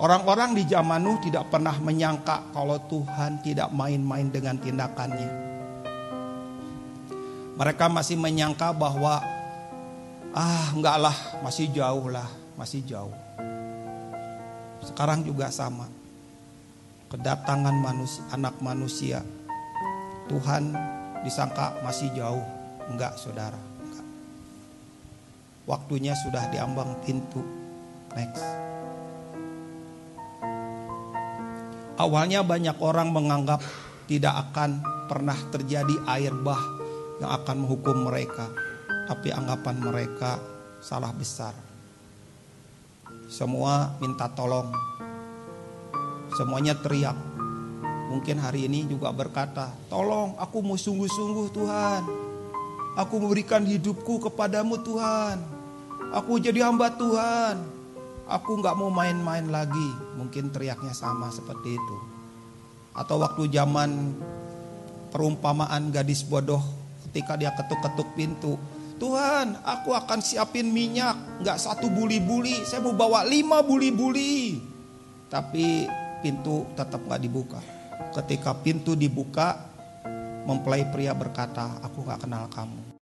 Orang-orang di zaman Nuh tidak pernah menyangka kalau Tuhan tidak main-main dengan tindakannya. Mereka masih menyangka bahwa ah enggak lah masih jauh lah masih jauh. Sekarang juga sama. Kedatangan manusia, anak manusia Tuhan disangka masih jauh. Enggak saudara. Enggak. Waktunya sudah diambang pintu. Next. Awalnya banyak orang menganggap tidak akan pernah terjadi air bah yang akan menghukum mereka. Tapi anggapan mereka salah besar. Semua minta tolong. Semuanya teriak. Mungkin hari ini juga berkata, tolong aku mau sungguh-sungguh Tuhan. Aku memberikan hidupku kepadamu Tuhan. Aku jadi hamba Tuhan. Aku nggak mau main-main lagi. Mungkin teriaknya sama seperti itu. Atau waktu zaman perumpamaan gadis bodoh ketika dia ketuk-ketuk pintu. Tuhan, aku akan siapin minyak, nggak satu buli-buli. Saya mau bawa lima buli-buli. Tapi pintu tetap nggak dibuka. Ketika pintu dibuka, mempelai pria berkata, aku nggak kenal kamu.